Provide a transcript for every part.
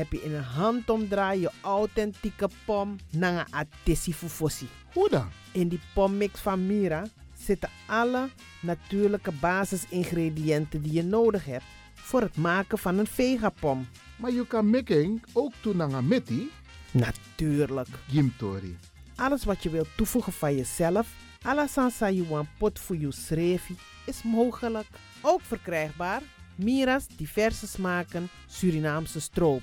heb je in een handomdraai je authentieke pom naar een atesi fufosi. Hoe dan? In die pommix van Mira zitten alle natuurlijke basisingrediënten die je nodig hebt voor het maken van een vegapom. Maar je kan making ook toe naar een meti. Natuurlijk. Gimtori. Alles wat je wilt toevoegen van jezelf, alla sansa you pot voor je schreefie, is mogelijk. Ook verkrijgbaar Mira's diverse smaken Surinaamse stroop.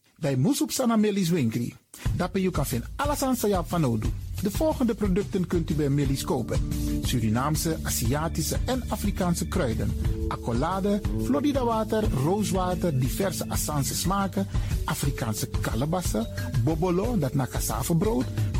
Bij Moesop Sana Melis Winkri. Daarbij je kan alles aan Sayap van Odu. De volgende producten kunt u bij Melis kopen. Surinaamse, Aziatische en Afrikaanse kruiden. Accolade, Florida water, rooswater, diverse Assange smaken. Afrikaanse kalebassen, bobolo, dat na brood,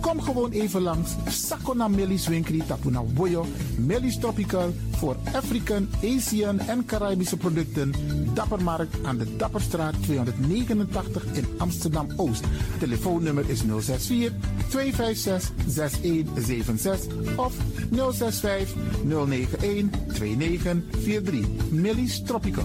Kom gewoon even langs. Sakona Melis Winkri Tapuna Boyo. Melis Tropical voor African, Asian en Caribische producten. Dappermarkt aan de Dapperstraat 289 in Amsterdam Oost. Telefoonnummer is 064 256 6176 of 065 091 2943. Melis Tropical.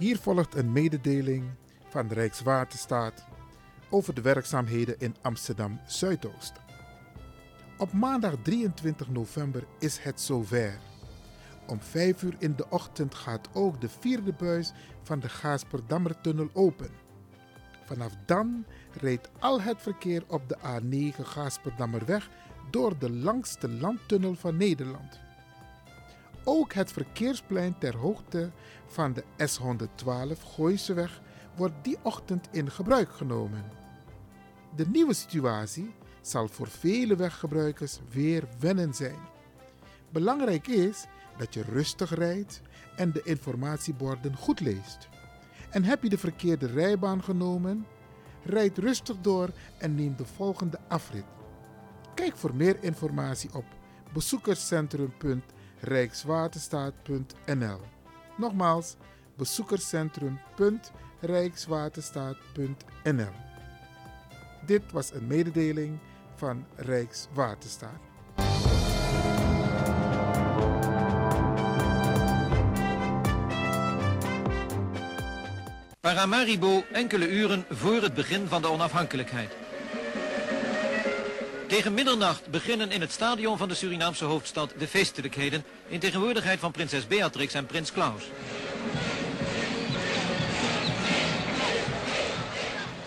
Hier volgt een mededeling van de Rijkswaterstaat over de werkzaamheden in Amsterdam Zuidoost. Op maandag 23 november is het zover. Om 5 uur in de ochtend gaat ook de vierde buis van de Gaasperdammertunnel open. Vanaf dan rijdt al het verkeer op de A9 Gaasperdammerweg door de langste landtunnel van Nederland. Ook het verkeersplein ter hoogte van de S112 Gooiseweg wordt die ochtend in gebruik genomen. De nieuwe situatie zal voor vele weggebruikers weer wennen zijn. Belangrijk is dat je rustig rijdt en de informatieborden goed leest. En heb je de verkeerde rijbaan genomen? Rijd rustig door en neem de volgende afrit. Kijk voor meer informatie op bezoekerscentrum.rijkswaterstaat.nl. Nogmaals, bezoekerscentrum.rijkswaterstaat.nl. Dit was een mededeling van Rijkswaterstaat. Paramaribo enkele uren voor het begin van de onafhankelijkheid. Tegen middernacht beginnen in het stadion van de Surinaamse hoofdstad de feestelijkheden in tegenwoordigheid van prinses Beatrix en prins Klaus.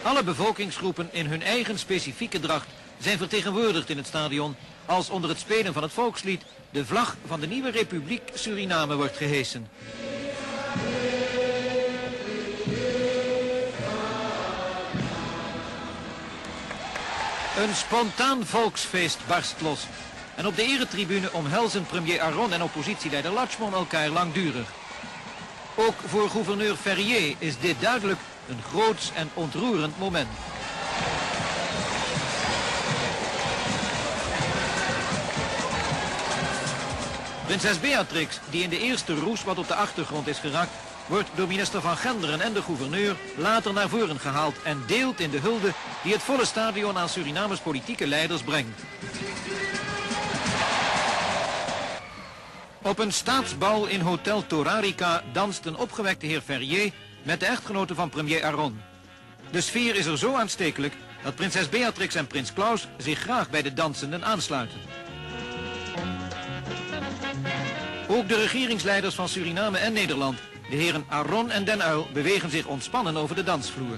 Alle bevolkingsgroepen in hun eigen specifieke dracht zijn vertegenwoordigd in het stadion als onder het spelen van het volkslied de vlag van de nieuwe republiek Suriname wordt gehesen. Een spontaan volksfeest barst los. En op de eretribune omhelzen premier Aron en oppositieleider Lachmon elkaar langdurig. Ook voor gouverneur Ferrier is dit duidelijk een groots en ontroerend moment. Prinses Beatrix, die in de eerste roes wat op de achtergrond is geraakt, wordt door minister Van Genderen en de gouverneur later naar voren gehaald en deelt in de hulde die het volle stadion aan Surinames politieke leiders brengt. Op een staatsbal in Hotel Torarica danst een opgewekte heer Ferrier met de echtgenote van premier Aron. De sfeer is er zo aanstekelijk dat prinses Beatrix en prins Klaus zich graag bij de dansenden aansluiten. Ook de regeringsleiders van Suriname en Nederland, de heren Aron en Den Uil, bewegen zich ontspannen over de dansvloer.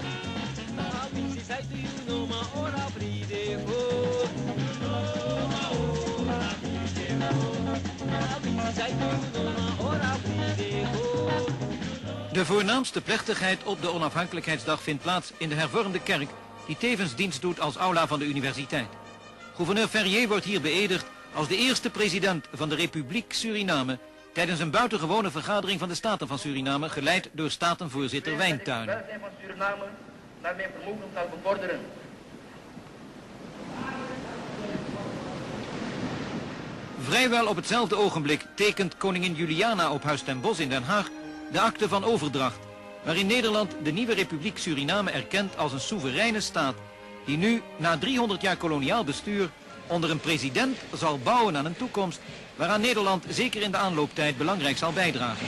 De voornaamste plechtigheid op de onafhankelijkheidsdag vindt plaats in de hervormde kerk, die tevens dienst doet als aula van de universiteit. Gouverneur Ferrier wordt hier beëdigd als de eerste president van de Republiek Suriname tijdens een buitengewone vergadering van de Staten van Suriname, geleid door statenvoorzitter Wijntuin. van Suriname naar mijn vermogen zal bevorderen. Vrijwel op hetzelfde ogenblik tekent koningin Juliana op Huis ten Bosch in Den Haag de akte van overdracht, waarin Nederland de nieuwe Republiek Suriname erkent als een soevereine staat die nu, na 300 jaar koloniaal bestuur, onder een president zal bouwen aan een toekomst waaraan Nederland zeker in de aanlooptijd belangrijk zal bijdragen.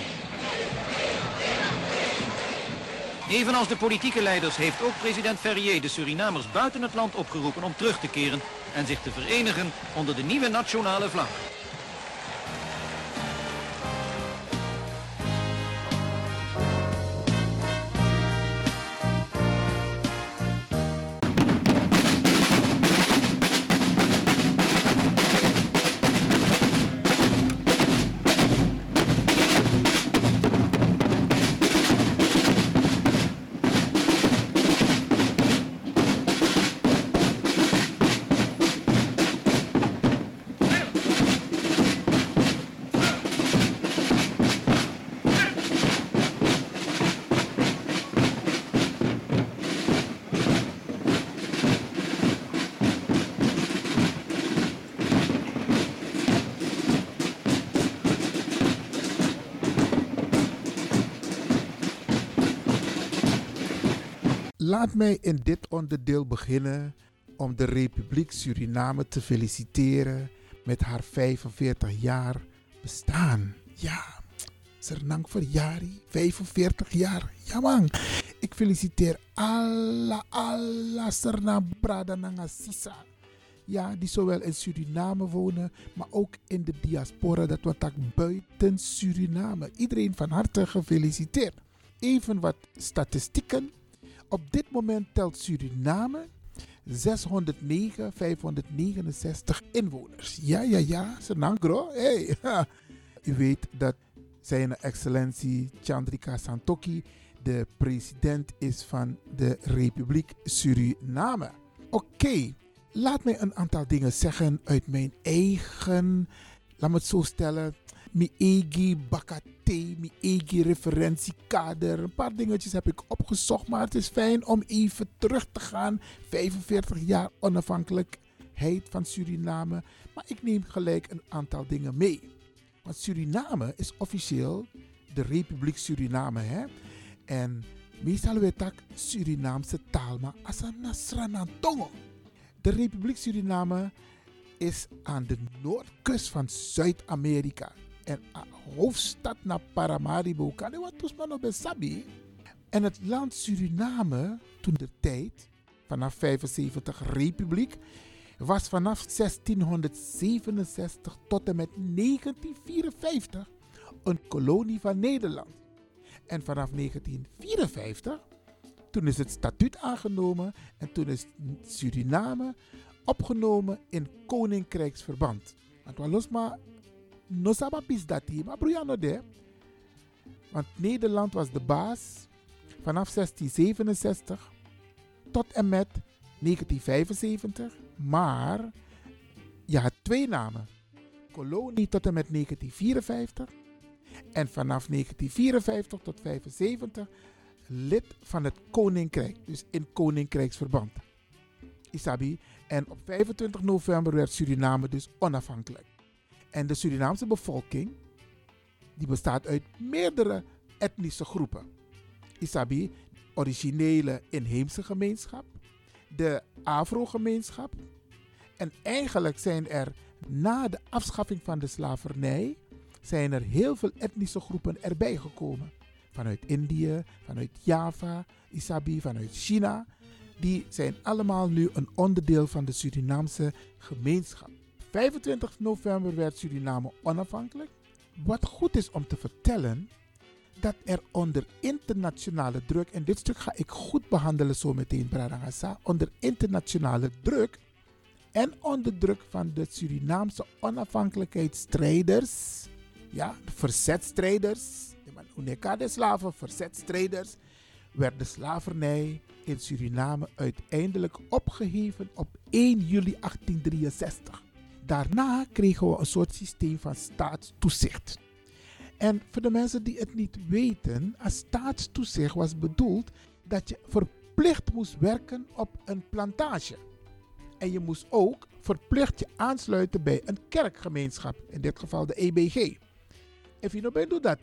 Evenals de politieke leiders heeft ook president Ferrier de Surinamers buiten het land opgeroepen om terug te keren en zich te verenigen onder de nieuwe nationale vlag. Laat mij in dit onderdeel beginnen om de Republiek Suriname te feliciteren met haar 45 jaar bestaan. Ja, Sernang verjari, 45 jaar. Ja man, ik feliciteer alla, alla Sernang Brada Nanga Sisa. Ja, die zowel in Suriname wonen, maar ook in de diaspora, dat wat ook buiten Suriname. Iedereen van harte gefeliciteerd. Even wat statistieken. Op dit moment telt Suriname 609, 569 inwoners. Ja, ja, ja, Senangro. Hey. U weet dat zijn excellentie Chandrika Santokhi de president is van de Republiek Suriname. Oké, laat mij een aantal dingen zeggen uit mijn eigen, laat me het zo stellen, mijn eigen bakate, mijn eigen referentiekader. Een paar dingetjes heb ik opgezocht, maar het is fijn om even terug te gaan. 45 jaar onafhankelijkheid van Suriname. Maar ik neem gelijk een aantal dingen mee. Want Suriname is officieel de Republiek Suriname. Hè? En meestal weet ik Surinaamse taal, maar Asana Tongo. De Republiek Suriname is aan de noordkust van Zuid-Amerika. En hoofdstad naar Paramaribo. Kan je wat toesman op Sabi? En het land Suriname, toen de tijd, vanaf 75 republiek, was vanaf 1667 tot en met 1954 een kolonie van Nederland. En vanaf 1954, toen is het statuut aangenomen en toen is Suriname opgenomen in koninkrijksverband. Want maar no sabapis dat maar broeiano de. Want Nederland was de baas vanaf 1667 tot en met 1975. Maar je had twee namen. Kolonie tot en met 1954. En vanaf 1954 tot 1975 lid van het Koninkrijk. Dus in Koninkrijksverband. Isabi. En op 25 november werd Suriname dus onafhankelijk. En de Surinaamse bevolking, die bestaat uit meerdere etnische groepen. Isabi, originele inheemse gemeenschap, de Afro-gemeenschap. En eigenlijk zijn er na de afschaffing van de slavernij, zijn er heel veel etnische groepen erbij gekomen. Vanuit Indië, vanuit Java, Isabi, vanuit China. Die zijn allemaal nu een onderdeel van de Surinaamse gemeenschap. 25 november werd Suriname onafhankelijk. Wat goed is om te vertellen, dat er onder internationale druk, en dit stuk ga ik goed behandelen zo meteen, Bradangasa, onder internationale druk en onder druk van de Surinaamse onafhankelijkheidsstrijders, ja, verzetstrijders, de slaven, verzetstrijders, werd de slavernij in Suriname uiteindelijk opgeheven op 1 juli 1863. Daarna kregen we een soort systeem van staatstoezicht. En voor de mensen die het niet weten, als staatstoezicht was bedoeld dat je verplicht moest werken op een plantage. En je moest ook verplicht je aansluiten bij een kerkgemeenschap, in dit geval de EBG. En je nou doet dat,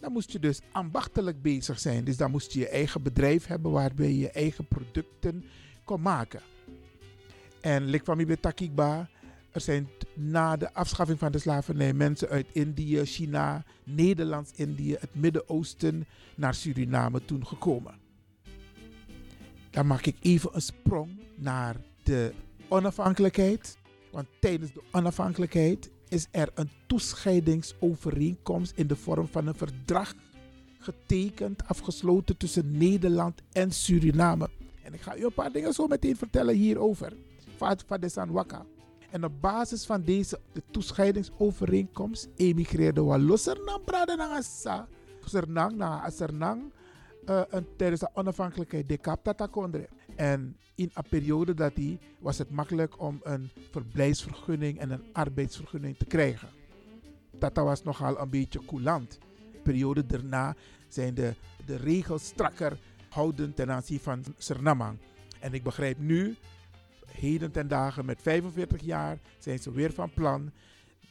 dan moest je dus ambachtelijk bezig zijn. Dus dan moest je je eigen bedrijf hebben waarbij je je eigen producten kon maken. En lik van bij Takikba, er zijn na de afschaffing van de slavernij mensen uit Indië, China, Nederlands-Indië, het Midden-Oosten naar Suriname toen gekomen. Dan maak ik even een sprong naar de onafhankelijkheid. Want tijdens de onafhankelijkheid is er een toescheidingsovereenkomst in de vorm van een verdrag getekend, afgesloten tussen Nederland en Suriname. En ik ga u een paar dingen zo meteen vertellen hierover. Van de. En op basis van deze de toescheidingsovereenkomst emigreerde Wallossernang Brada naar Assa. Sernang naar Assernang uh, tijdens de onafhankelijkheid de Kondre. En in een periode dat die was het makkelijk om een verblijfsvergunning en een arbeidsvergunning te krijgen. Dat was nogal een beetje coulant. De periode daarna zijn de, de regels strakker houden ten aanzien van Suriname. En ik begrijp nu, heden ten dagen met 45 jaar, zijn ze weer van plan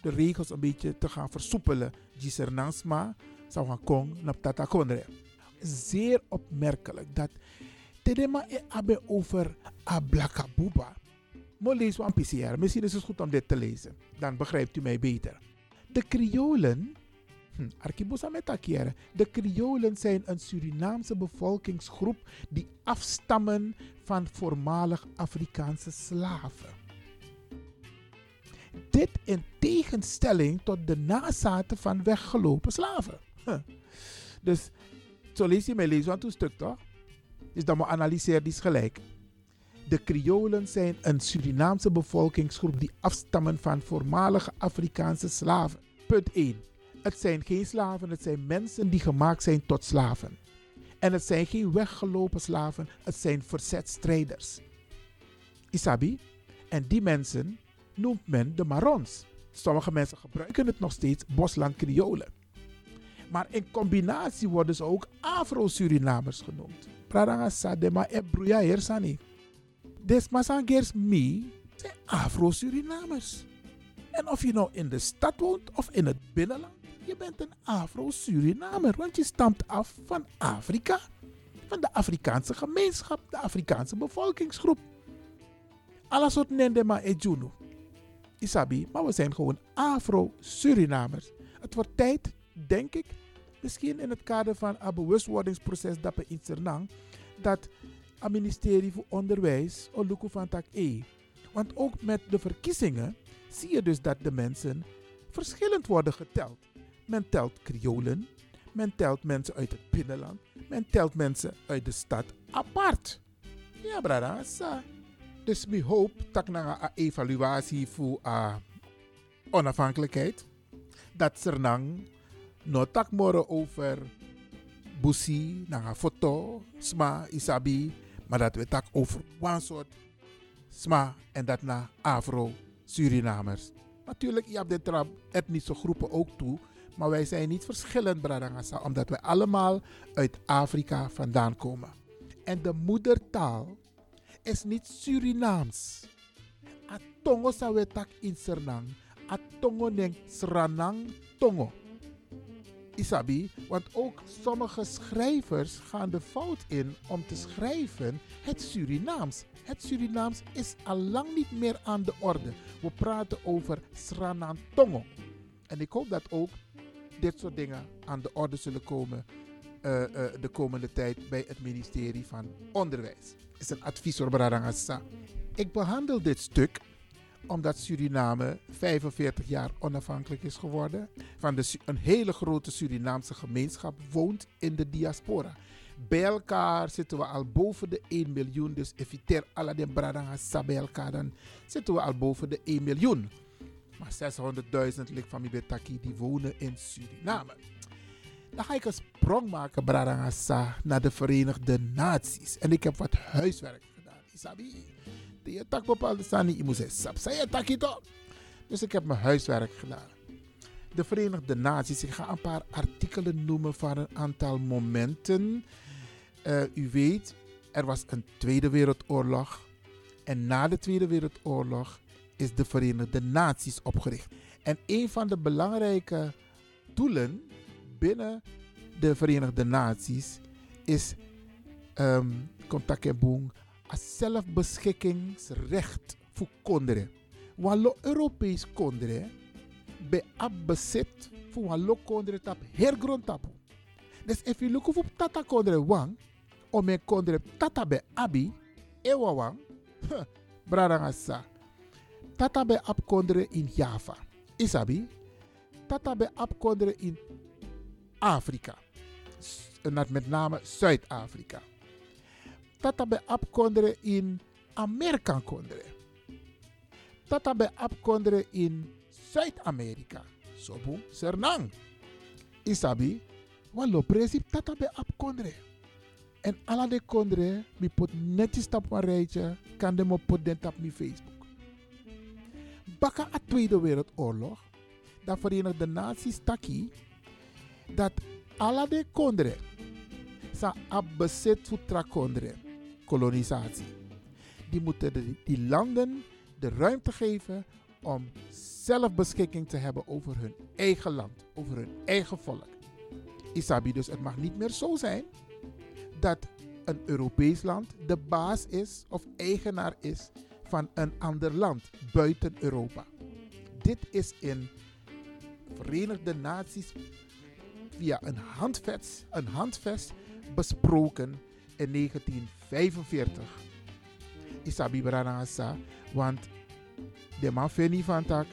de regels een beetje te gaan versoepelen. Die Sernansma zou gaan komen naar Tata Kondre. Zeer opmerkelijk dat Tedema e abe over Ablakabuba. Mo lees een PCR. Misschien is het goed om dit te lezen. Dan begrijpt u mij beter. De Kriolen, met De Kriolen zijn een Surinaamse bevolkingsgroep die afstammen van voormalig Afrikaanse slaven. Dit in tegenstelling tot de nazaten van weggelopen slaven. Dus zo lees je mij lezen, want een stuk toch? Dus dan moet analyseer die gelijk. De Kriolen zijn een Surinaamse bevolkingsgroep die afstammen van voormalige Afrikaanse slaven. Punt 1. Het zijn geen slaven, het zijn mensen die gemaakt zijn tot slaven. En het zijn geen weggelopen slaven, het zijn verzetstrijders. Isabi? En die mensen noemt men de Marons. Sommige mensen gebruiken het nog steeds Bosland Kriolen. Maar in combinatie worden ze ook Afro-Surinamers genoemd. Pradanga sa de ma e bruya hersani. Des masangers mi zijn Afro-Surinamers. En of je nou in de stad woont of in het binnenland, je bent een Afro-Surinamer. Want je stamt af van Afrika. Van de Afrikaanse gemeenschap, de Afrikaanse bevolkingsgroep. Alles soort nende ma e junu. Isabi, maar we zijn gewoon Afro-Surinamers. Het wordt tijd, denk ik, misschien in het kader van een bewustwordingsproces dat we in Sernang, dat het ministerie voor Onderwijs onderzoek van tak E. Want ook met de verkiezingen zie je dus dat de mensen verschillend worden geteld. Men telt Kriolen, men telt mensen uit het binnenland, men telt mensen uit de stad apart. Ja, brada. Dus we hoop dat na een evaluatie voor uh, onafhankelijkheid, dat Sernang no tak moro over busi, na foto, sma, isabi, maar dat we tak over one soort sma en dat na Afro Surinamers. Natuurlijk, je hebt de etnische groepen ook toe, maar wij zijn niet verschillend, Bradangasa, omdat wij allemaal uit Afrika vandaan komen. En de moedertaal is niet Surinaams. Atongo sa we tak in Sernang, atongo neng Sranang tongo. Isabi, want ook sommige schrijvers gaan de fout in om te schrijven het Surinaams. Het Surinaams is al lang niet meer aan de orde. We praten over Sranantongo. En ik hoop dat ook dit soort dingen aan de orde zullen komen uh, uh, de komende tijd bij het ministerie van Onderwijs. Is een advies voor Brarangasa. Ik behandel dit stuk omdat Suriname 45 jaar onafhankelijk is geworden. Van de, een hele grote Surinaamse gemeenschap woont in de diaspora. Bij elkaar zitten we al boven de 1 miljoen. Dus eviter alle de bradanga bij elkaar, dan zitten we al boven de 1 miljoen. Maar 600.000 ligt van Mibetaki die wonen in Suriname. Dan ga ik een sprong maken, Brarangasa, naar de Verenigde Naties. En ik heb wat huiswerk gedaan. Isabi, die tak bepaalde sani, je moet zeggen, Dus ik heb mijn huiswerk gedaan. De Verenigde Naties, ik ga een paar artikelen noemen van een aantal momenten. Uh, u weet, er was een Tweede Wereldoorlog. En na de Tweede Wereldoorlog is de Verenigde Naties opgericht. En een van de belangrijke doelen binnen de Verenigde Naties is um, als zelfbeschikkingsrecht voor konderen. Wallo Europees konderen bij bezit voor wallo konderen tap hergrond tapu. Dus if you look op tata konderen wang, om mijn konderen tata bij abi, ewa wang, bradangasa. Tata bij ab konderen in Java. Isabi, tata bij ab konderen in Afrika. Met name Zuid-Afrika. Tata bij abkonderen in Amerika konderen. Tata bij abkonderen in Zuid-Amerika. Sobu Sernang. Isabi, wallo principe tata bij abkonderen. En alle de konderen, mi pot netjes stap een rijtje, kan de op den op mijn Facebook. Baka a Tweede Wereldoorlog, dat Verenigde Naties taki, dat alle de kondre sa abbeset futra kolonisatie. Die moeten de, die landen de ruimte geven om zelfbeschikking te hebben over hun eigen land, over hun eigen volk. Isabi, dus het mag niet meer zo zijn dat een Europees land de baas is of eigenaar is van een ander land buiten Europa. Dit is in Verenigde Naties via een handvest, een handvest besproken in 1945. Isabi Branagasa, want de man vindt van tak,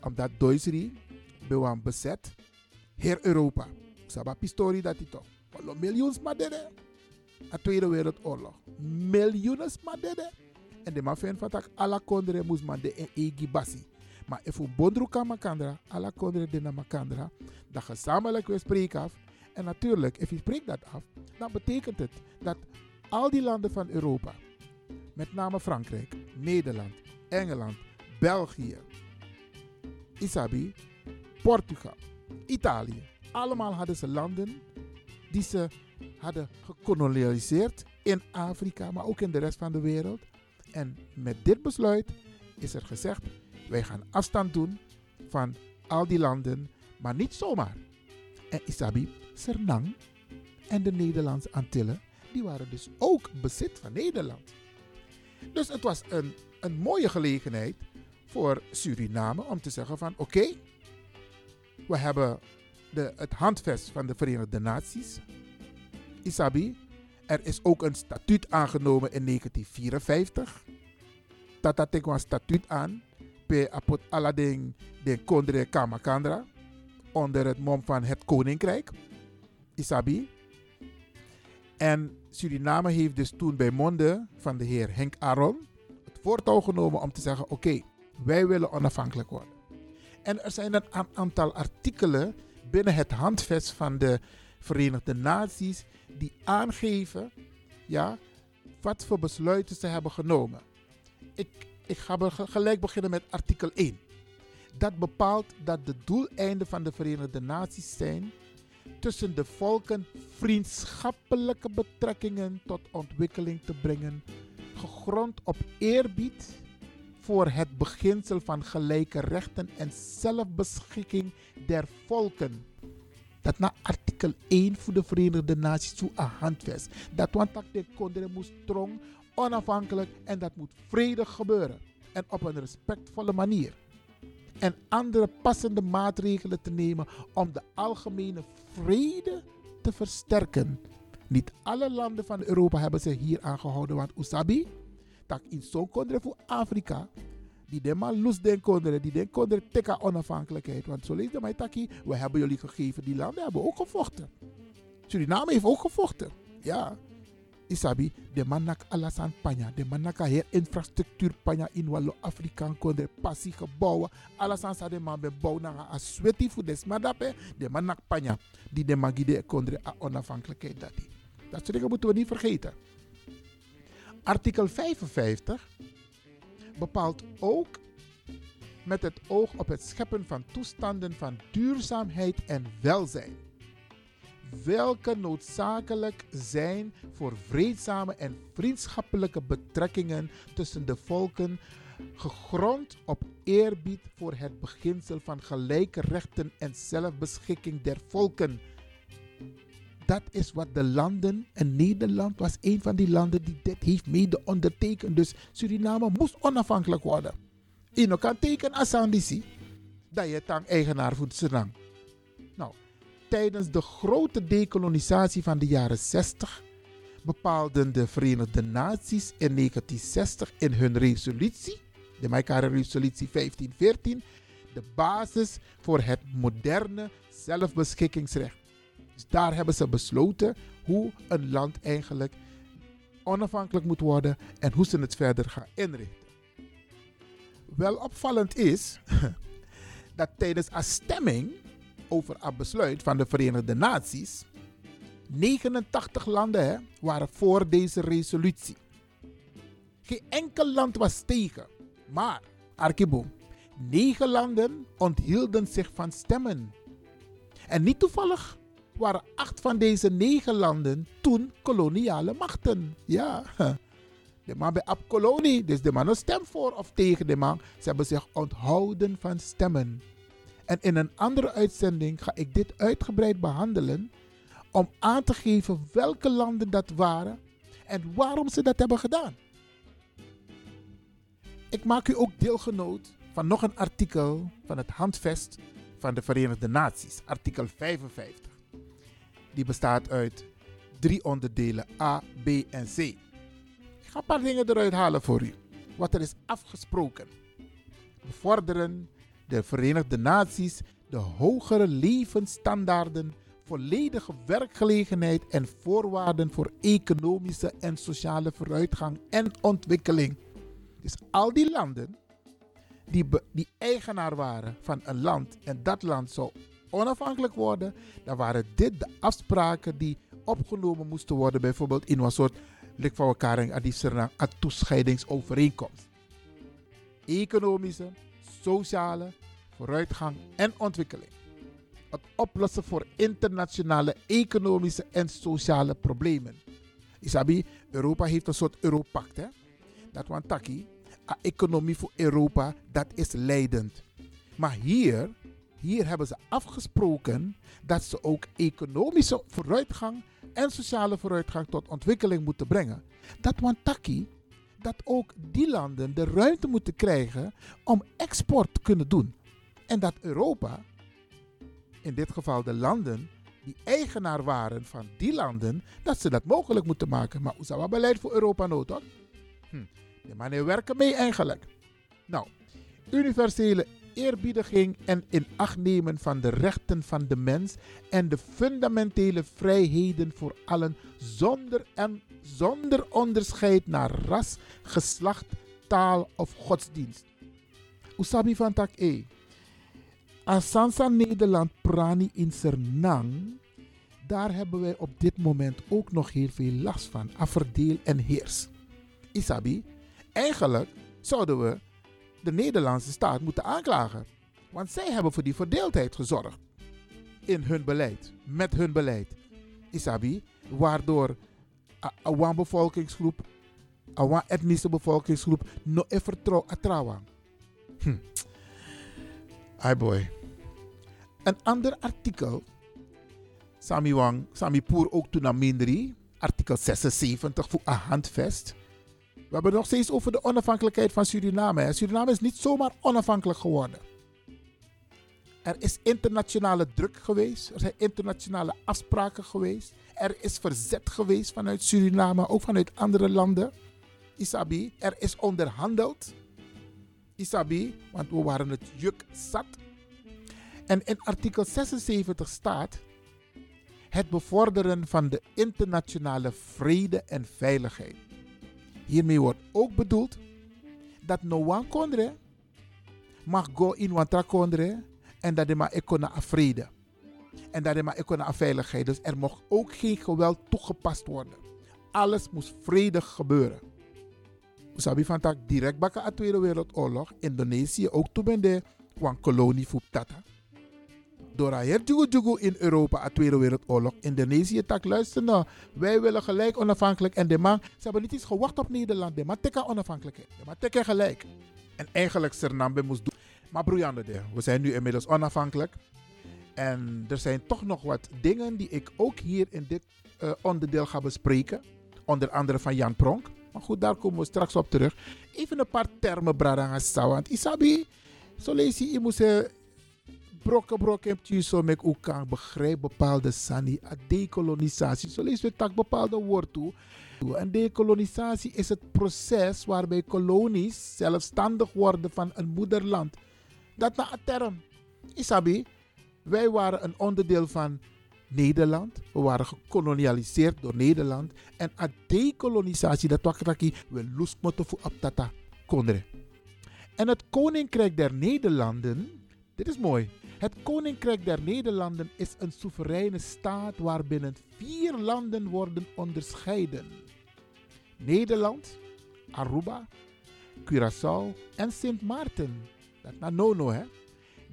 omdat Duitsland bewan bezet, heel Europa. Saba pistori dat. Wallo miljoens madede. A Tweede Wereldoorlog. Miljoenen madede. En de man vindt van tak, alla kondre moest man de egi basi. Maar if we bondru kan makandra, alla kondre de makandra, dan gezamenlijk we spreken af. En natuurlijk, if je spreekt dat af, dan betekent het dat al die landen van Europa, met name Frankrijk, Nederland, Engeland, België, Isabi, Portugal, Italië, allemaal hadden ze landen die ze hadden gekolonialiseerd in Afrika, maar ook in de rest van de wereld. En met dit besluit is er gezegd, wij gaan afstand doen van al die landen, maar niet zomaar. En Isabi, Sernang en de Nederlandse Antillen, die waren dus ook bezit van Nederland. Dus het was een, een mooie gelegenheid voor Suriname om te zeggen van oké, we hebben de, het handvest van de Verenigde Naties. Isabi, er is ook een statuut aangenomen in 1954. Dat had ik een statuut aan pe apot alading de kondre kamakandra onder het mom van het koninkrijk Isabi. En Suriname heeft dus toen bij monden van de heer Henk Aron het voortouw genomen om te zeggen: oké, wij willen onafhankelijk worden. En er zijn een aantal artikelen binnen het handvest van de Verenigde Naties die aangeven ja, wat voor besluiten ze hebben genomen. Ik ik ga gelijk beginnen met artikel 1. Dat bepaalt dat de doeleinden van de Verenigde Naties zijn tussen de volken vriendschappelijke betrekkingen tot ontwikkeling te brengen, gegrond op eerbied voor het beginsel van gelijke rechten en zelfbeschikking der volken. Dat na artikel 1 voor de Verenigde Naties toe een handvest. Dat want de kondre moest strong onafhankelijk en dat moet vredig gebeuren en op een respectvolle manier. En andere passende maatregelen te nemen om de algemene vrede te versterken. Niet alle landen van Europa hebben zich hier aangehouden, want Usabi, dat in zo'n kondre voor Afrika, die de man los den die den kondre teka onafhankelijkheid. Want zo lees de mij taki, we hebben jullie gegeven, die landen hebben ook gevochten. Suriname heeft ook gevochten, ja. Isabi, de manak alasan panya, de manaka her infrastructuur panya in wallo Afrikaan de passie gebouwen, alasan sa de man be bouw na a sweti fu des madape, de manak panya, die de magide kondre a onafhankelijkheid dati. Dat soort dingen moeten we niet vergeten. Artikel 55 bepaalt ook met het oog op het scheppen van toestanden van duurzaamheid en welzijn welke noodzakelijk zijn voor vreedzame en vriendschappelijke betrekkingen tussen de volken, gegrond op eerbied voor het beginsel van gelijke rechten en zelfbeschikking der volken. Dat is wat de landen, en Nederland was een van die landen die dit heeft mede ondertekend. Dus Suriname moest onafhankelijk worden. Je kan tekenen als Sandisi, dat je dan eigenaar voelt Suriname tijdens de grote decolonisatie van de jaren 60 bepaalden de Verenigde Naties in 1960 in hun resolutie, de Maikare Resolutie 1514, de basis voor het moderne zelfbeschikkingsrecht. Daar hebben ze besloten hoe een land eigenlijk onafhankelijk moet worden en hoe ze het verder gaan inrichten. Wel opvallend is dat tijdens een stemming over een besluit van de Verenigde Naties. 89 landen waren voor deze resolutie. Geen enkel land was tegen. Maar, Arkibo, negen landen onthielden zich van stemmen. En niet toevallig waren acht van deze negen landen toen koloniale machten. Ja, de man bij kolonie, dus de man een stem voor of tegen de man. Ze hebben zich onthouden van stemmen. En in een andere uitzending ga ik dit uitgebreid behandelen om aan te geven welke landen dat waren en waarom ze dat hebben gedaan. Ik maak u ook deelgenoot van nog een artikel van het Handvest van de Verenigde Naties, artikel 55. Die bestaat uit drie onderdelen A, B en C. Ik ga een paar dingen eruit halen voor u. Wat er is afgesproken. Bevorderen de Verenigde Naties de hogere levensstandaarden, volledige werkgelegenheid en voorwaarden voor economische en sociale vooruitgang en ontwikkeling. Dus al die landen die, die eigenaar waren van een land en dat land zou onafhankelijk worden, dan waren dit de afspraken die opgenomen moesten worden, bijvoorbeeld in een soort lik van elkaar en die toescheidingsovereenkomst. Economische, sociale, vooruitgang en ontwikkeling. Het oplossen voor internationale economische en sociale problemen. Isabi, Europa heeft een soort Europact. Dat want taki, a economie voor Europa, dat is leidend. Maar hier, hier hebben ze afgesproken dat ze ook economische vooruitgang en sociale vooruitgang tot ontwikkeling moeten brengen. Dat want taki, dat ook die landen de ruimte moeten krijgen om export te kunnen doen. En dat Europa, in dit geval de landen die eigenaar waren van die landen, dat ze dat mogelijk moeten maken. Maar zou beleid voor Europa hoor? Hm. De mannen werken mee eigenlijk. Nou, universele eerbiediging en nemen van de rechten van de mens en de fundamentele vrijheden voor allen zonder, en, zonder onderscheid naar ras, geslacht, taal of godsdienst. Usabi van tak E. Asansa Nederland Prani in Sernang, daar hebben wij op dit moment ook nog heel veel last van. Afverdeel en heers. Isabi, eigenlijk zouden we de Nederlandse staat moeten aanklagen. Want zij hebben voor die verdeeldheid gezorgd. In hun beleid, met hun beleid. Isabi, waardoor een bevolkingsgroep, een etnische bevolkingsgroep, no vertrouwen. Hm. Hi boy. Een ander artikel, Sami Wang, Sami Poer ook toen naar artikel 76 voor een handvest. We hebben het nog steeds over de onafhankelijkheid van Suriname. Suriname is niet zomaar onafhankelijk geworden. Er is internationale druk geweest. Er zijn internationale afspraken geweest. Er is verzet geweest vanuit Suriname, ook vanuit andere landen. Isabi, er is onderhandeld. Isabi, want we waren het juk zat. En in artikel 76 staat: het bevorderen van de internationale vrede en veiligheid. Hiermee wordt ook bedoeld dat no one kondre mag go in wantra kondre en dat de maar ekona vrede. En dat de maar ekona veiligheid. Dus er mocht ook geen geweld toegepast worden. Alles moest vredig gebeuren. Sabi van direct baka a Tweede Wereldoorlog. Indonesië ook toen ben de kolonie voor Tata. Door haar jugu in Europa a Tweede Wereldoorlog. Indonesië tak luister nou. Wij willen gelijk onafhankelijk. En de man, ze hebben niet eens gewacht op Nederland. De man teka onafhankelijkheid. De man teka gelijk. En eigenlijk Sernambe moest doen. Maar broeiende de, we zijn nu inmiddels onafhankelijk. En er zijn toch nog wat dingen die ik ook hier in dit uh, onderdeel ga bespreken. Onder andere van Jan Pronk. Maar goed, daar komen we straks op terug. Even een paar termen, Bradanga Want Isabi, zo lees je, je moet brokken, brokken, heb je zo met elkaar bepaalde sani, a decolonisatie. Zo lees je tak bepaalde woord toe. En decolonisatie is het proces waarbij kolonies zelfstandig worden van een moederland. Dat na een term. Isabi, wij waren een onderdeel van Nederland. We waren gekolonialiseerd door Nederland. En a dekolonisatie, dat wakraki, we lust moeten voor aptata kondre. En het Koninkrijk der Nederlanden, dit is mooi. Het Koninkrijk der Nederlanden is een soevereine staat waarbinnen vier landen worden onderscheiden. Nederland, Aruba, Curaçao en Sint Maarten. Dat na nono hè.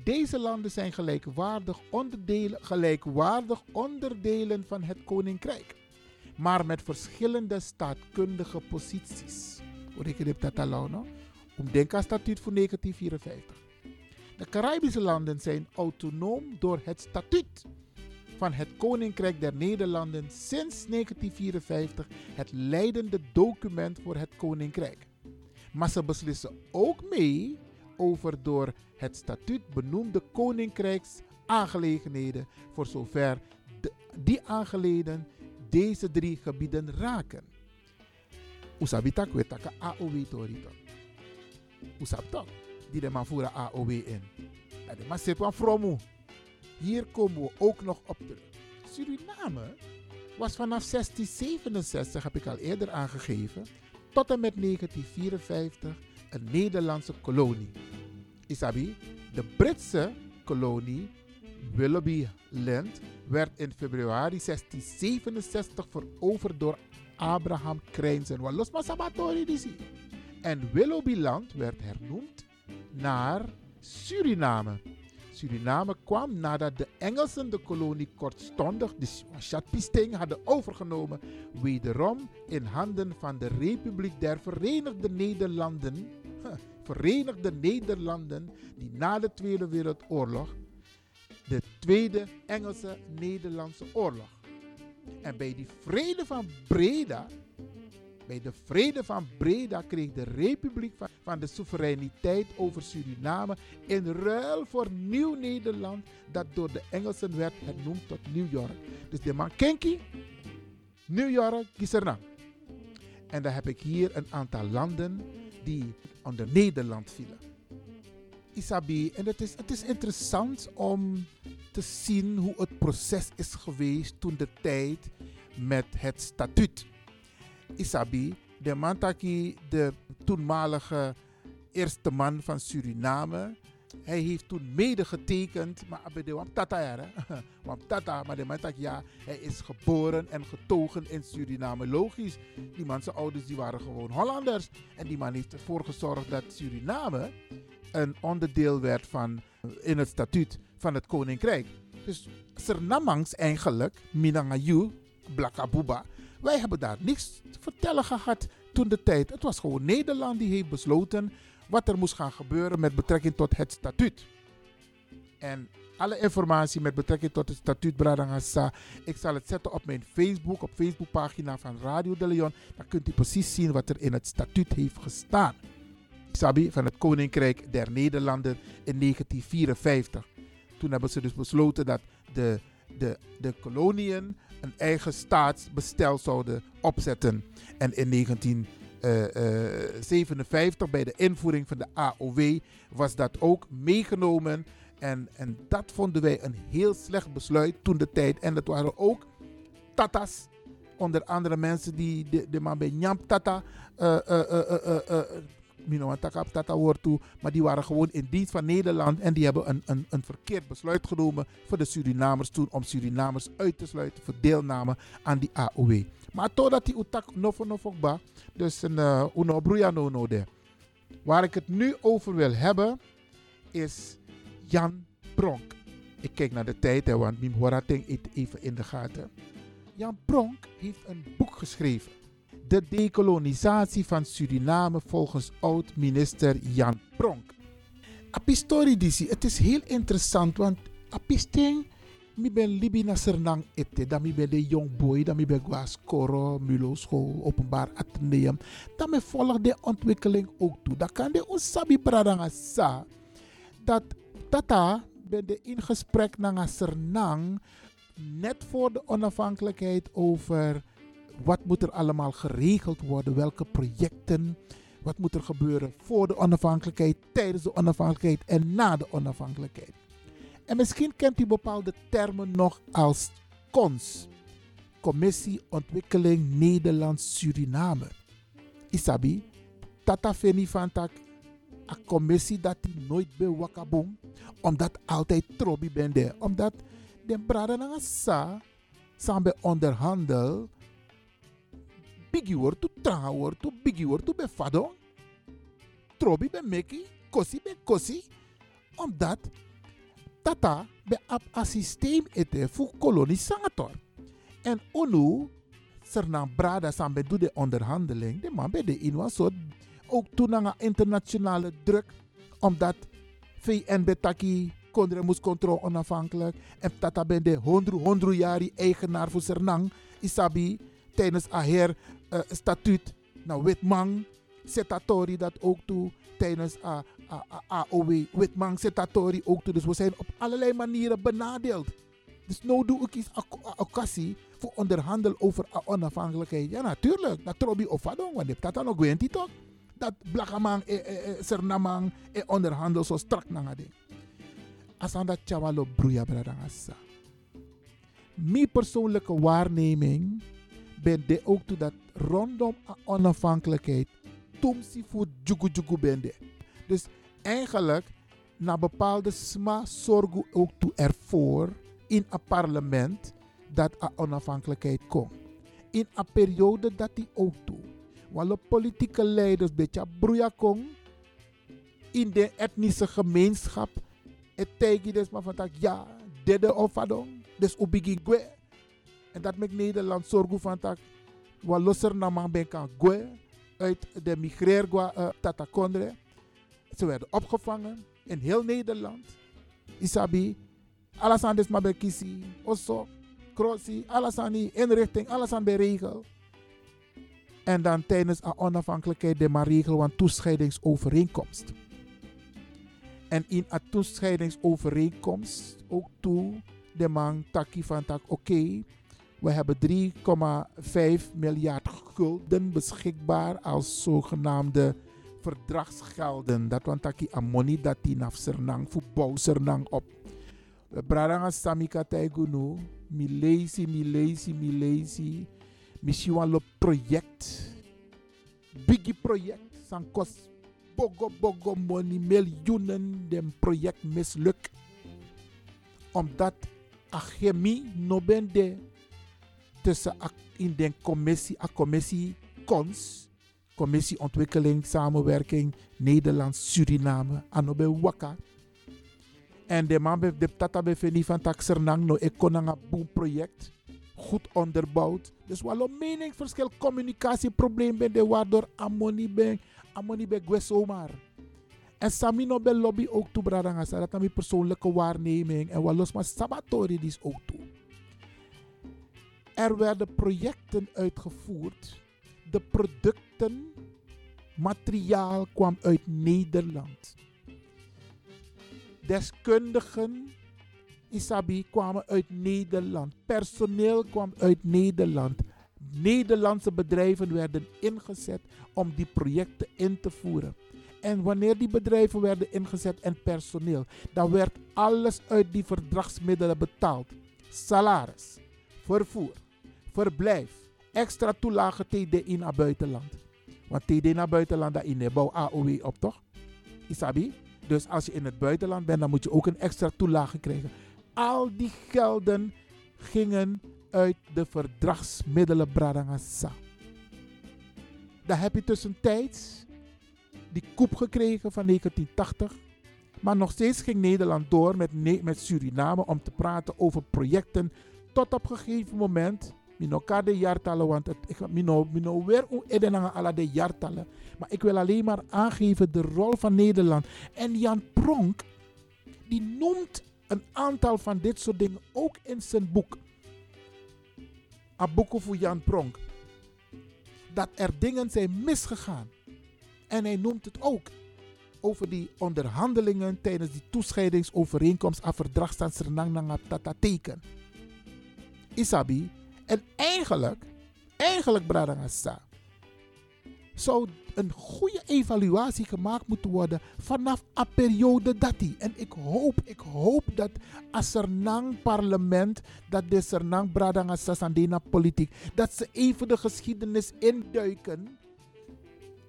Deze landen zijn gelijkwaardig onderdelen, gelijkwaardig onderdelen van het koninkrijk, maar met verschillende staatkundige posities. Hoe reken je dat al Om aan statuut voor 1954. De Caribische landen zijn autonoom door het statuut van het Koninkrijk der Nederlanden sinds 1954 het leidende document voor het Koninkrijk. Maar ze beslissen ook mee over door het statuut benoemde koninkrijksaangelegenheden voor zover die aangeleden deze drie gebieden raken. Usabitak wetaka AOW torito. Usabtok, die de voeren AOW in. Dat de van fromu. Hier komen we ook nog op terug. Suriname was vanaf 1667, heb ik al eerder aangegeven, tot en met 1954 een Nederlandse kolonie. Isabi, de Britse kolonie Willoughby Land werd in februari 1667 veroverd door Abraham Krijns en Walos Masabatori disi. En Willoughby Land werd hernoemd naar Suriname. Suriname kwam nadat de Engelsen de kolonie kortstondig, de Chatpisting, hadden overgenomen, wederom in handen van de Republiek der Verenigde Nederlanden Verenigde Nederlanden die na de Tweede Wereldoorlog de Tweede Engelse-Nederlandse Oorlog. En bij die vrede van Breda, bij de vrede van Breda kreeg de Republiek van, de soevereiniteit over Suriname in ruil voor Nieuw-Nederland dat door de Engelsen werd hernoemd tot New York. Dus de man Kenki, New York, Gisernang. En dan heb ik hier een aantal landen die onder Nederland vielen. Isabi, en het is, het is interessant om te zien hoe het proces is geweest toen de tijd met het statuut. Isabi, de Mantaki, de toenmalige eerste man van Suriname, hij heeft toen mede getekend, maar de wam tata ja, wam tata, maar de man ja, hij is geboren en getogen in Suriname. Logisch, die man zijn ouders die waren gewoon Hollanders en die man heeft ervoor gezorgd dat Suriname een onderdeel werd van in het statuut van het koninkrijk. Dus Sernamangs eigenlijk, Minangayu, Blakabuba, wij hebben daar niks te vertellen gehad toen de tijd. Het was gewoon Nederland die heeft besloten wat er moest gaan gebeuren met betrekking tot het statuut. En alle informatie met betrekking tot het statuut Bradangasa, ik zal het zetten op mijn Facebook, op Facebookpagina van Radio de Leon. Dan kunt u precies zien wat er in het statuut heeft gestaan. Sabi van het Koninkrijk der Nederlanden in 1954. Toen hebben ze dus besloten dat de, de, de koloniën een eigen staatsbestel zouden opzetten. En in 19 57 eh, bij de invoering van de AOW was dat ook meegenomen. En, en dat vonden wij een heel slecht besluit toen de tijd. En dat waren ook tatas. Onder andere mensen die de, de man bij Nyam Tata. eh, eh, eh, Tata woord toe. Maar die waren gewoon in dienst van Nederland. En die hebben een, een, een verkeerd besluit genomen voor de Surinamers toen. Om Surinamers uit te sluiten voor deelname aan die AOW. Maar totdat die utak nofo nofo ba. Dus een uh, uno. Waar ik het nu over wil hebben is Jan Pronk. Ik kijk naar de tijd, hè, want Mim Horating eet even in de gaten. Jan Pronk heeft een boek geschreven. De dekolonisatie van Suriname volgens oud-minister Jan Pronk. Apistori disi, het is heel interessant, want apisting, mi ben libi na sernang ete, dan mi ben de young boy, dan mi ben gwas koro, mulo school, openbaar ateneum. Dan me volg de ontwikkeling ook toe. Dan kan de onsabi pradanga sa, dat tata ben de in gesprek na sernang, net voor de onafhankelijkheid over wat moet er allemaal geregeld worden, welke projecten, wat moet er gebeuren voor de onafhankelijkheid, tijdens de onafhankelijkheid en na de onafhankelijkheid. En misschien kent u bepaalde termen nog als CONS, Commissie Ontwikkeling Nederland-Suriname. Isabi, tata feni van tak, a commissie dat nooit bij wakabong, omdat altijd trobi ben daar. Omdat de brada na sa, samen onderhandel, bigi tranga word to bigi word to be fado. Trobi be meki, kosi be kosi. Omdat tata be ap a systeem ete fu kolonisator. En unu, sernang brada sambe doe de onderhandeling, de man be de in was ook toen internationale druk, omdat VN betaki kondre moest controle onafhankelijk. En tata ben de hondru hondru jari eigenaar voor Sernang, isabi, tijdens aher uh, statuut na Witmang Setatori dat ook toe tijdens uh, uh, AOW Witmang Setatori ook toe. Dus we zijn op allerlei manieren benadeeld. Dus nou doe ik iets occasie voor onderhandel over onafhankelijkheid. Ja, natuurlijk. Dat trobi of vadong, want dat dan ook weet toch? Dat blakamang, eh, eh, eh, sernamang, eh, onderhandel zo strak ding. Asanda chawalo bruya bradangasa. Mijn persoonlijke waarneming ben de ook dat rondom onafhankelijkheid tumsi voor jugu jugu bende. Dus eigenlijk na bepaalde sma zorgen ook toe ervoor in een parlement dat a onafhankelijkheid komt. In een periode dat die ook toe. Want politieke leiders beetje broeia kon in de etnische gemeenschap. Het tegen dus maar van ja, dede of adong. Dus ubigi gwe. Dat maakt Nederland zorgen van dat wat losser na man ben kan gwe uit de migreer uh, Tata Kondre. Ze werden opgevangen in heel Nederland. Isabi, alles aan dit maar bij kisi, osso, aan die inrichting, alles aan bij regel. En dan tijdens de onafhankelijkheid de regel van toescheidingsovereenkomst. En in een toescheidingsovereenkomst ook toe de man van tak oké. We hebben 3,5 miljard gulden beschikbaar als zogenaamde verdragsgelden. Dat want taki amoni dat die naf sernang voetbal sernang op. We bradanga samika taigunu. Mi lazy, mi lazy, mi lazy. Misschien wel project. Biggie project. San kost bogo bogo money. Miljoenen. Den project mislukt. Omdat achemi no ben de tussen in de commissie, a commissie CONS, Commissie Ontwikkeling, Samenwerking Nederland-Suriname, anobe waka. En de man de tata beveni van taxernang no ekonanga boom project, goed onderbouwd. Dus wel een meningsverschil, communicatieprobleem ben de waardoor amoni ben, amoni ben gwe zomaar. En Samino ben lobby ook toe bradanga, dat is mijn persoonlijke waarneming. En wat los maar sabatori is ook toe. Er werden projecten uitgevoerd. De producten, materiaal kwam uit Nederland. Deskundigen, Isabi, kwamen uit Nederland. Personeel kwam uit Nederland. Nederlandse bedrijven werden ingezet om die projecten in te voeren. En wanneer die bedrijven werden ingezet en personeel, dan werd alles uit die verdragsmiddelen betaald. Salaris, vervoer, verblijf, extra toelage TDI naar buitenland. Want TD naar buitenland, dat in bouw AOW op toch? Isabi? Dus als je in het buitenland bent, dan moet je ook een extra toelage krijgen. Al die gelden gingen uit de verdragsmiddelen Bradangasa. Dan heb je tussentijds die koep gekregen van 1980. Maar nog steeds ging Nederland door met, met Suriname om te praten over projecten. Tot op een gegeven moment, elkaar de jaartallen, want het, ik mino, mino weer edenanga alle de jaartallen. Maar ik wil alleen maar aangeven de rol van Nederland. En Jan Pronk, die noemt een aantal van dit soort dingen ook in zijn boek. Abuko voor Jan Pronk. Dat er dingen zijn misgegaan. En hij noemt het ook over die onderhandelingen tijdens die toescheidingsovereenkomst aan verdragsstand Sernang Tata teken. Isabi. En eigenlijk, eigenlijk Bradangasa, zou een goede evaluatie gemaakt moeten worden vanaf een periode dat die. En ik hoop, ik hoop dat als Sernang parlement, dat de Sernang Bradangasa Sandena politiek, dat ze even de geschiedenis induiken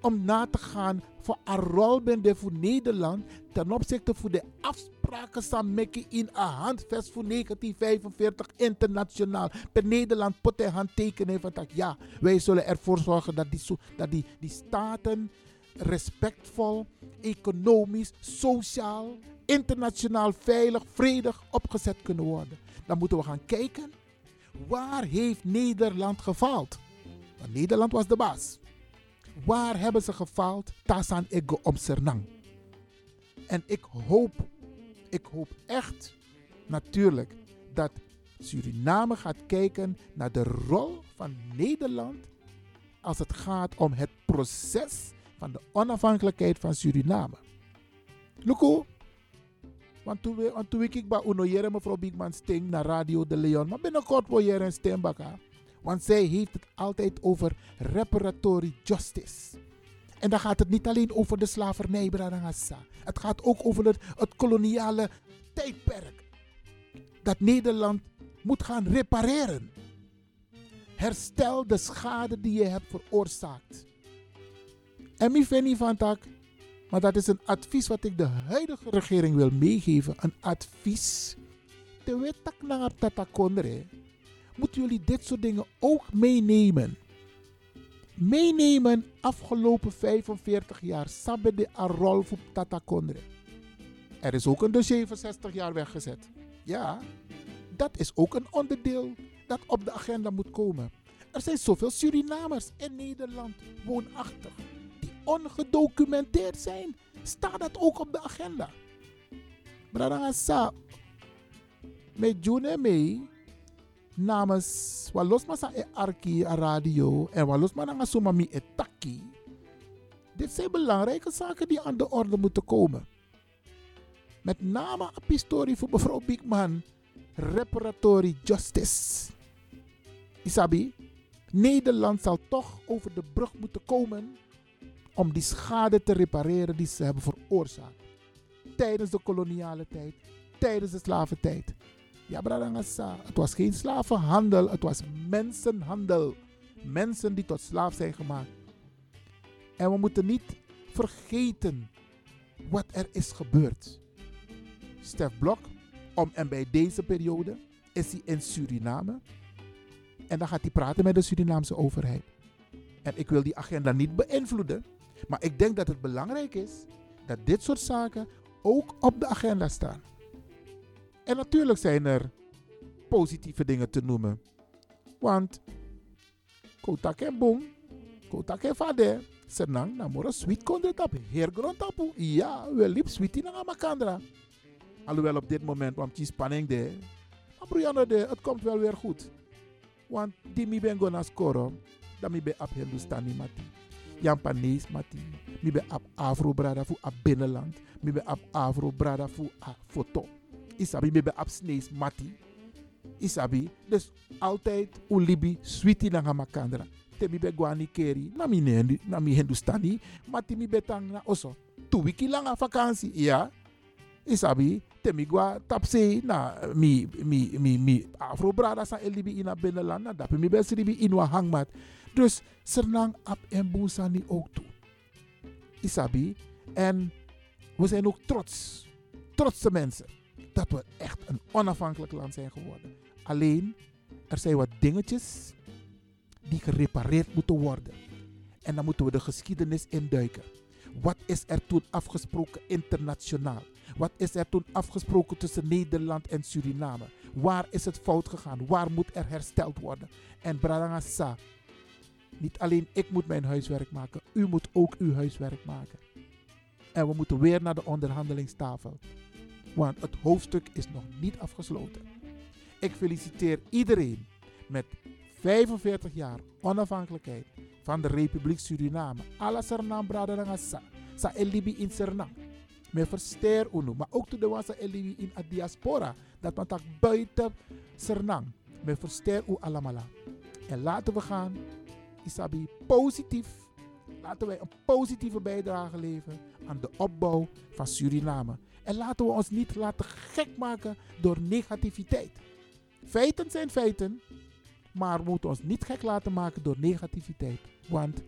om na te gaan voor een rol ben voor Nederland ten opzichte van de afspraken samen in een handvest voor 1945 internationaal. Per Nederland pot hij handtekenen van dat ja, wij zullen ervoor zorgen dat die, dat die, die staten respectvol, economisch, sociaal, internationaal veilig, vredig opgezet kunnen worden. Dan moeten we gaan kijken, waar heeft Nederland gefaald? Want Nederland was de baas. Waar hebben ze gefaald? Tasan ego om Sernang. En ik hoop, ik hoop echt natuurlijk dat Suriname gaat kijken naar de rol van Nederland als het gaat om het proces van de onafhankelijkheid van Suriname. Luko, want toen, we, toen ik bij Uno mevrouw Bigman Sting naar Radio de Leon, maar binnenkort wil je een stembaka. Want zij heeft het altijd over reparatory justice. En dan gaat het niet alleen over de slavernij, Bradangassa. Het gaat ook over het, het koloniale tijdperk. Dat Nederland moet gaan repareren. Herstel de schade die je hebt veroorzaakt. En mi vind van tak, maar dat is een advies wat ik de huidige regering wil meegeven. Een advies. De wet tak na tatakondre moeten jullie dit soort dingen ook meenemen. Meenemen afgelopen 45 jaar. Sabbe de Arol voor Tata Kondre. Er is ook een dossier van 60 jaar weggezet. Ja, dat is ook een onderdeel dat op de agenda moet komen. Er zijn zoveel Surinamers in Nederland woonachtig die ongedocumenteerd zijn. Staat dat ook op de agenda? Bradangasa, met June mee namens walos masa e arki radio en walos mananga sumami e. Dit zijn belangrijke zaken die aan de orde moeten komen. Met name een pistorie voor mevrouw Biekman. Reparatory justice. Isabi, Nederland zal toch over de brug moeten komen om die schade te repareren die ze hebben veroorzaakt. Tijdens de koloniale tijd, tijdens de slaventijd. Ja, Bradangasa. Het was geen slavenhandel, het was mensenhandel. Mensen die tot slaaf zijn gemaakt. En we moeten niet vergeten wat er is gebeurd. Stef Blok, om en bij deze periode, is hij in Suriname. En dan gaat hij praten met de Surinaamse overheid. En ik wil die agenda niet beïnvloeden. Maar ik denk dat het belangrijk is dat dit soort zaken ook op de agenda staan. En natuurlijk zijn er positieve dingen te noemen. Want kotak en boom, kotak en vader, senang namoro sweet kondre heer grond tapu. Ja, we liep sweet in makandra. Alhoewel op dit moment, want die spanning de. Maar de, het komt wel weer goed. Want die mi ben gonna scoren, dan mi ben op Hindustani mati. Japanees mati. Mi ben op Afro brada voor a binnenland. Mi ben op Afro brada voor a foto isabi bebe absnees mati. Isabi. Dus altijd ulibi sweetie na makandra. Te mi be guani keri. Na mi, na mi Hindustani. Mati mi betang na oso. Tu wiki lang a vakantie. Ja. Isabi. temigwa tapse na mi mi mi mi afro brada sa elibi in het binnenland na dat mi best ribi in wa hangmat dus Sernang ap en ook toe Isabi en we zijn ook trots trotse mensen dat we echt een onafhankelijk land zijn geworden alleen er zijn wat dingetjes die gerepareerd moeten worden en dan moeten we de geschiedenis induiken wat is er toen afgesproken internationaal? Wat is er toen afgesproken tussen Nederland en Suriname? Waar is het fout gegaan? Waar moet er hersteld worden? En Bradangasa, niet alleen ik moet mijn huiswerk maken, u moet ook uw huiswerk maken. En we moeten weer naar de onderhandelingstafel. Want het hoofdstuk is nog niet afgesloten. Ik feliciteer iedereen met 45 jaar onafhankelijkheid van de Republiek Suriname. Alla Sernam Bradangasa. Sa elibi in Sernam. Me versteer unu. Maar ook de was elibi in a diaspora. Dat man tak buiten Sernam. Me versteer u allemaal. En laten we gaan. Isabi positief. Laten wij een positieve bijdrage leveren aan de opbouw van Suriname. En laten we ons niet laten gek maken door negativiteit. Feiten zijn feiten. Maar we moeten ons niet gek laten maken door negativiteit. Want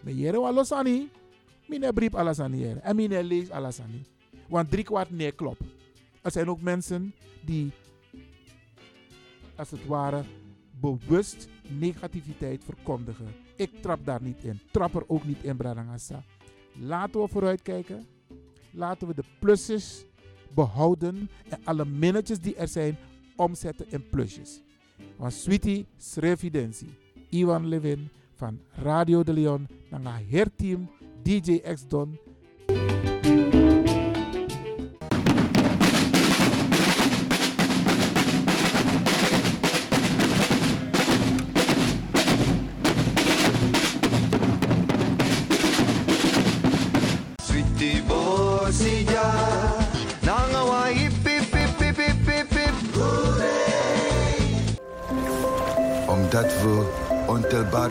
me jere wa losani, mine brief alasani jere. En mine lees alasani. Want drie kwart nee klopt. Er zijn ook mensen die, als het ware, bewust negativiteit verkondigen. Ik trap daar niet in. Trap er ook niet in, Bradangasa. Laten we vooruitkijken. Laten we de plusjes behouden en alle minnetjes die er zijn omzetten in plusjes. Want Sweetie Srevidensi, Iwan Levin van Radio de Leon, naar het herteam DJ X Don.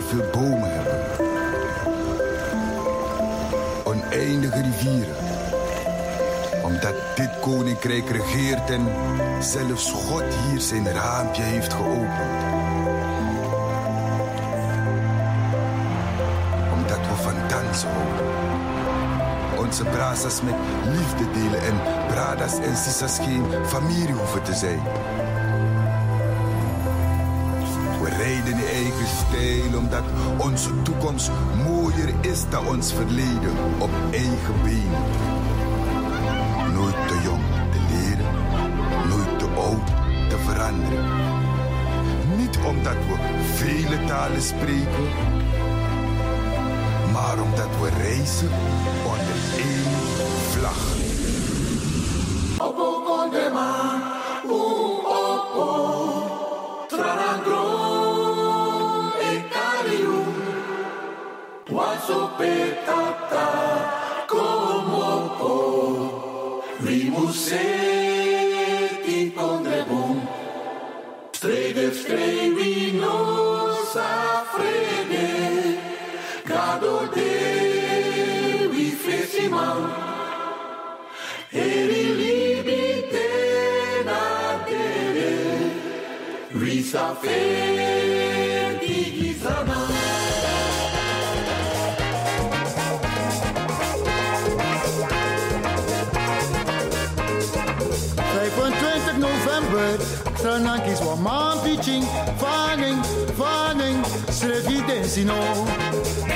Veel bomen hebben. Oneindige rivieren. Omdat dit koninkrijk regeert en zelfs God hier zijn raampje heeft geopend. Omdat we van dansen houden. Onze brazas met liefde delen en bradas en sisas geen familie hoeven te zijn. Stijl omdat onze toekomst mooier is dan ons verleden op eigen benen. Nooit te jong te leren, nooit te oud te veranderen. Niet omdat we vele talen spreken, maar omdat we reizen Petata como po rimuseti pondrebom streve strevi no sa frede. gado de vi fesiman eri libite na dere risa fe ti gizana Sănachis o mampicin Fanning, fanning Srevidenții nou.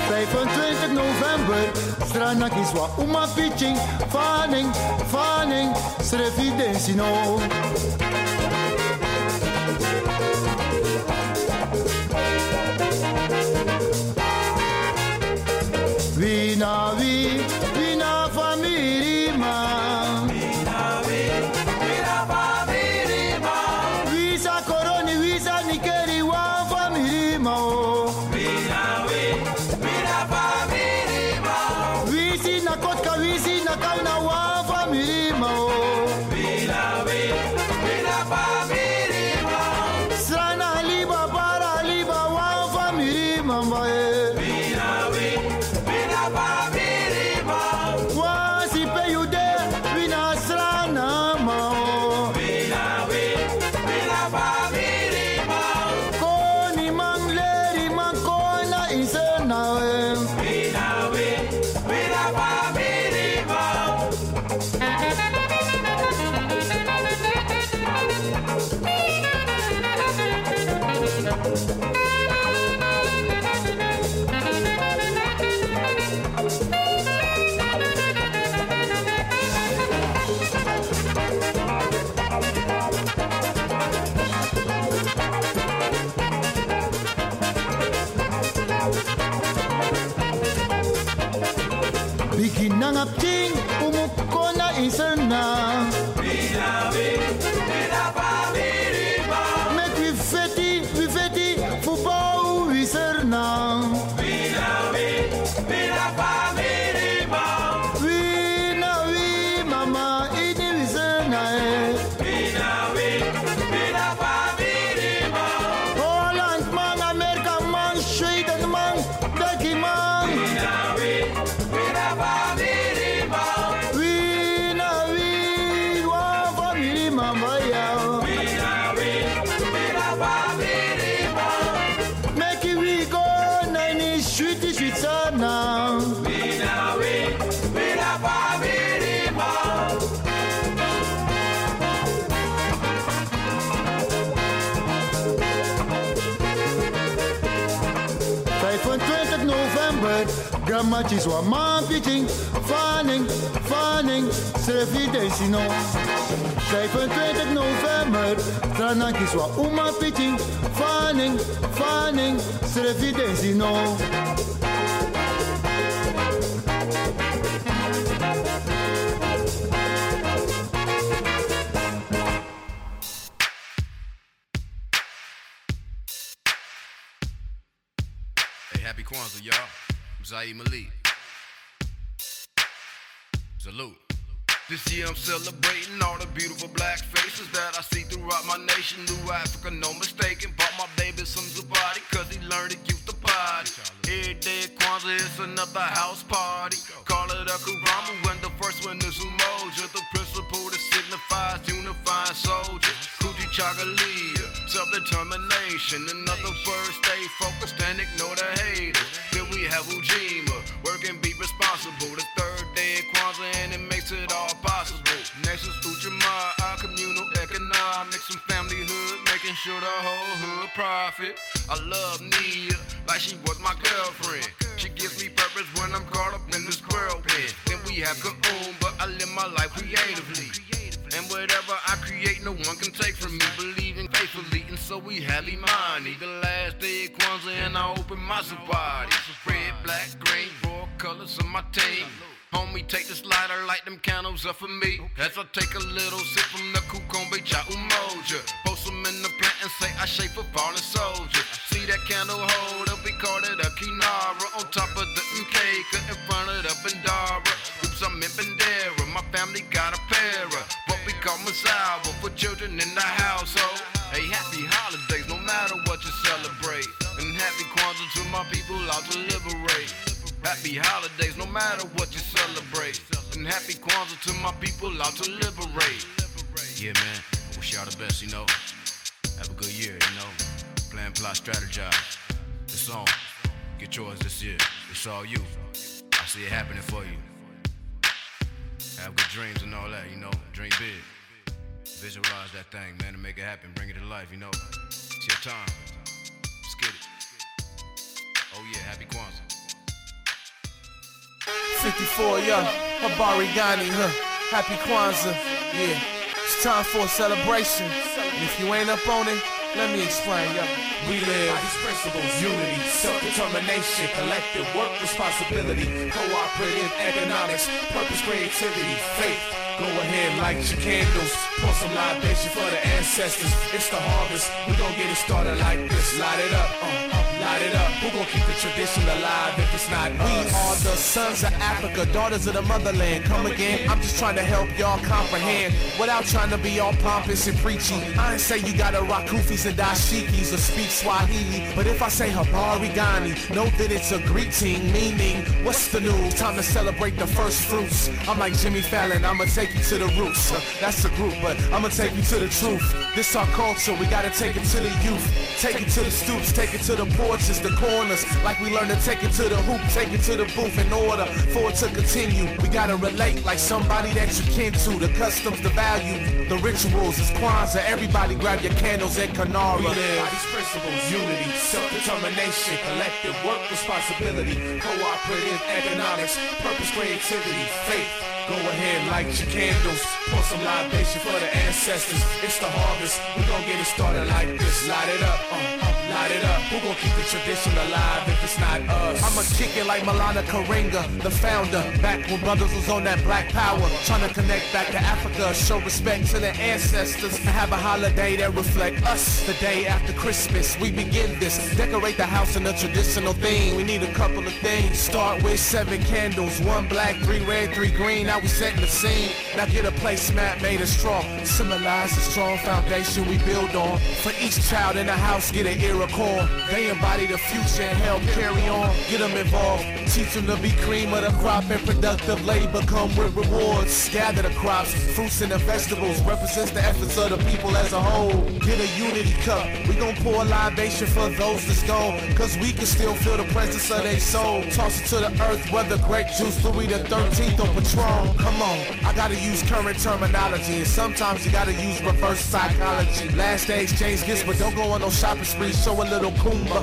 Stay from 20 November Stranachis o uma picin. Fanning, fanning Srevidenții nou. Wat man pitching, fanning, fanning, no. 25 november, wat uma pitching, fanning, fanning, no. Hey, happy Kwanzaa, y'all. Zaire Malik. Salute. This year I'm celebrating all the beautiful black faces that I see throughout my nation. New Africa, no mistaken. Bought my baby some Zubati cause he learned to use the potty. Every day at Kwanzaa is another house party. Call it a Karamu when the first one is Umoja. The principle that signifies unifying soldiers. Kuji Chagalia, self-determination. In other words, stay focused and ignore the haters. Then we have Ujima, work and be responsible. The third day Kwanzaa and it makes it all possible. Next is Ujamaa, our communal economics and familyhood, making sure the whole hood profit. I love Nia, like she was my girlfriend. She gives me purpose when I'm caught up in this whirlwind. Then we have Kaoom, but I live my life creatively. And whatever I create, no one can take from me. Faithfully, and so we have Imani. The last day of Kwanzaa, and I open my Zawadi. Red, black, green, four colors of my team. Homie, take this lighter, light them candles up for me. As I take a little sip from the Kukombe Cha Umoja. Post them in the plant and say I shape a fallen soldier. See that candle holder, we call it a Kinara. On top of the Nkeka, in front of the Bandara. Oops, I'm in Bandera, my family got a pair of what we call Masawa for children in the household. Hey, happy holidays, no matter what you celebrate. And happy Kwanzaa to my people out to liberate. Happy holidays, no matter what you celebrate. And happy Kwanzaa to my people out to liberate. Yeah, man, I wish y'all the best, you know. Have a good year, you know. Plan, plot, strategize. It's on. Get yours this year. It's all you. I see it happening for you. Have good dreams and all that, you know. Dream big. Visualize that thing, man, and make it happen. Bring it to life, you know. It's your time. Let's get it. Oh, yeah, happy Kwanzaa. 54, yeah. Habari Ghani, huh? Happy Kwanzaa, yeah. It's time for a celebration. And if you ain't up on it, let me explain, yeah. We live these principles, unity, self-determination, collective work responsibility, cooperative economics, purpose, creativity, faith. Go ahead, light your candles, pour some libation for the ancestors. It's the harvest, we gon' get it started like this. Light it up, uh, uh, light it up. Who gon' keep the tradition alive if it's not We us? are the sons of Africa, daughters of the motherland. Come again, I'm just trying to help y'all comprehend without trying to be all pompous and preachy. I ain't say you gotta rock kufis and dashikis or speak Swahili, but if I say Habari Ghani, know that it's a greeting, meaning what's the news? Time to celebrate the first fruits. I'm like Jimmy Fallon, I'ma take you to the roots. Uh, that's the group, but I'ma take you to the truth. This our culture, we gotta take it to the youth. Take it to the stoops, take it to the porches, the corners. Like we learn to take it to the hoop, take it to the booth in order for it to continue. We gotta relate like somebody that you kin to. The customs, the value, the rituals. It's Kwanzaa. Everybody grab your candles and Kanara. We live by these principles, unity, self-determination, collective work responsibility, cooperative economics, purpose, creativity, faith. Go ahead, light your candles. Pour some libation for the ancestors. It's the harvest. We gon' get it started like this. Light it up, uh, uh, light it up. Who gon' keep the tradition alive if it's not us? I'ma kick it like Malana Karinga, the founder. Back when brothers was on that black power. Trying to connect back to Africa. Show respect to the ancestors. And have a holiday that reflect us. The day after Christmas, we begin this. Decorate the house in a traditional theme. We need a couple of things. Start with seven candles. One black, three red, three green. Now we setting the scene. Now get a placemat made of straw. Symbolize the strong foundation we build on. For each child in the house, get an ear of corn. They embody the future and help carry on. Get them involved. Teach them to be cream of the crop and productive labor come with rewards. Gather the crops, fruits and the vegetables. Represents the efforts of the people as a whole. Get a unity cup. We gon' pour a libation for those that's gone. Cause we can still feel the presence of their soul. Toss it to the earth, whether grape juice, Louis the 13th or Patron. Come on, I gotta use current terminology. And sometimes you gotta use reverse psychology. Last day exchange gifts, but don't go on no shopping spree. Show a little Kumba.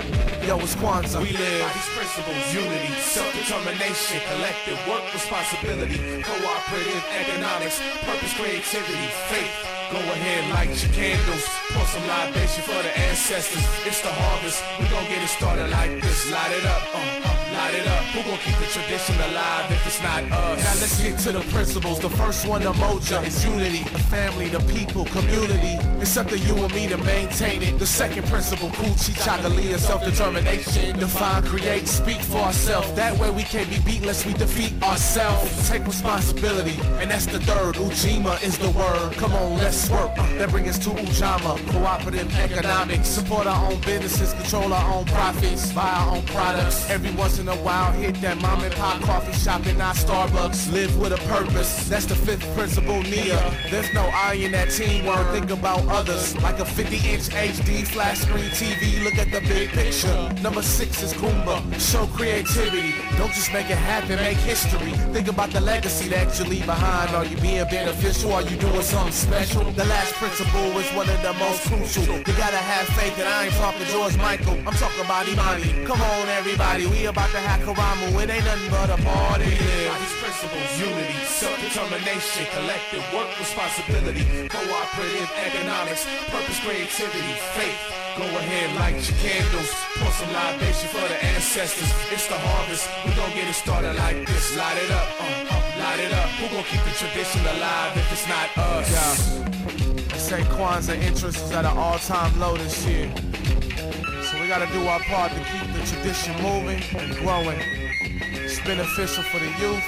Yo, it's Kwanzaa. We live by these principles, unity, self-determination, collective work responsibility, cooperative economics, purpose, creativity, faith. Go ahead, light your candles, pour some libation for the ancestors. It's the harvest, we gon' get it started like this. Light it up, uh, light it up. Who gon' keep the tradition alive if it's not us? Now let's get to the principles. The first one, the moja, is unity. The family, the people, community. It's up to you and me to maintain it. The second principle, Kuchi Chagalia, self-determination. Define, create, speak for ourselves. That way we can't be beat unless we defeat ourselves. Take responsibility. And that's the third. Ujima is the word. Come on, let's work. That brings us to Ujama. Cooperative economics. Support our own businesses, control our own profits, buy our own products. Every once in a while, hit that mom and pop coffee shop and not Starbucks. Live with a purpose. That's the fifth principle, Nia. There's no I in that teamwork. Think about others. Like a 50-inch HD flat screen TV. Look at the big picture. Number six is Kumba. Show creativity. Don't just make it happen, make history. Think about the legacy that you leave behind. Are you being beneficial? Are you doing something special? The last principle is one of the most crucial. You gotta have faith that I ain't talking George Michael. I'm talking about Imani. Come on, everybody. We about to have Karamu. It ain't nothing but a party. These principles, unity, self-determination, collective work responsibility, cooperative economics, purpose, creativity, faith. Go ahead, light your candles, pour some libation for the ancestors. It's the harvest, we gon' get it started like this. Light it up, uh, uh, light it up. Who gon' keep the tradition alive if it's not us? Yeah. Say interest is at an all-time low this year. Gotta do our part to keep the tradition moving and growing. It's beneficial for the youth,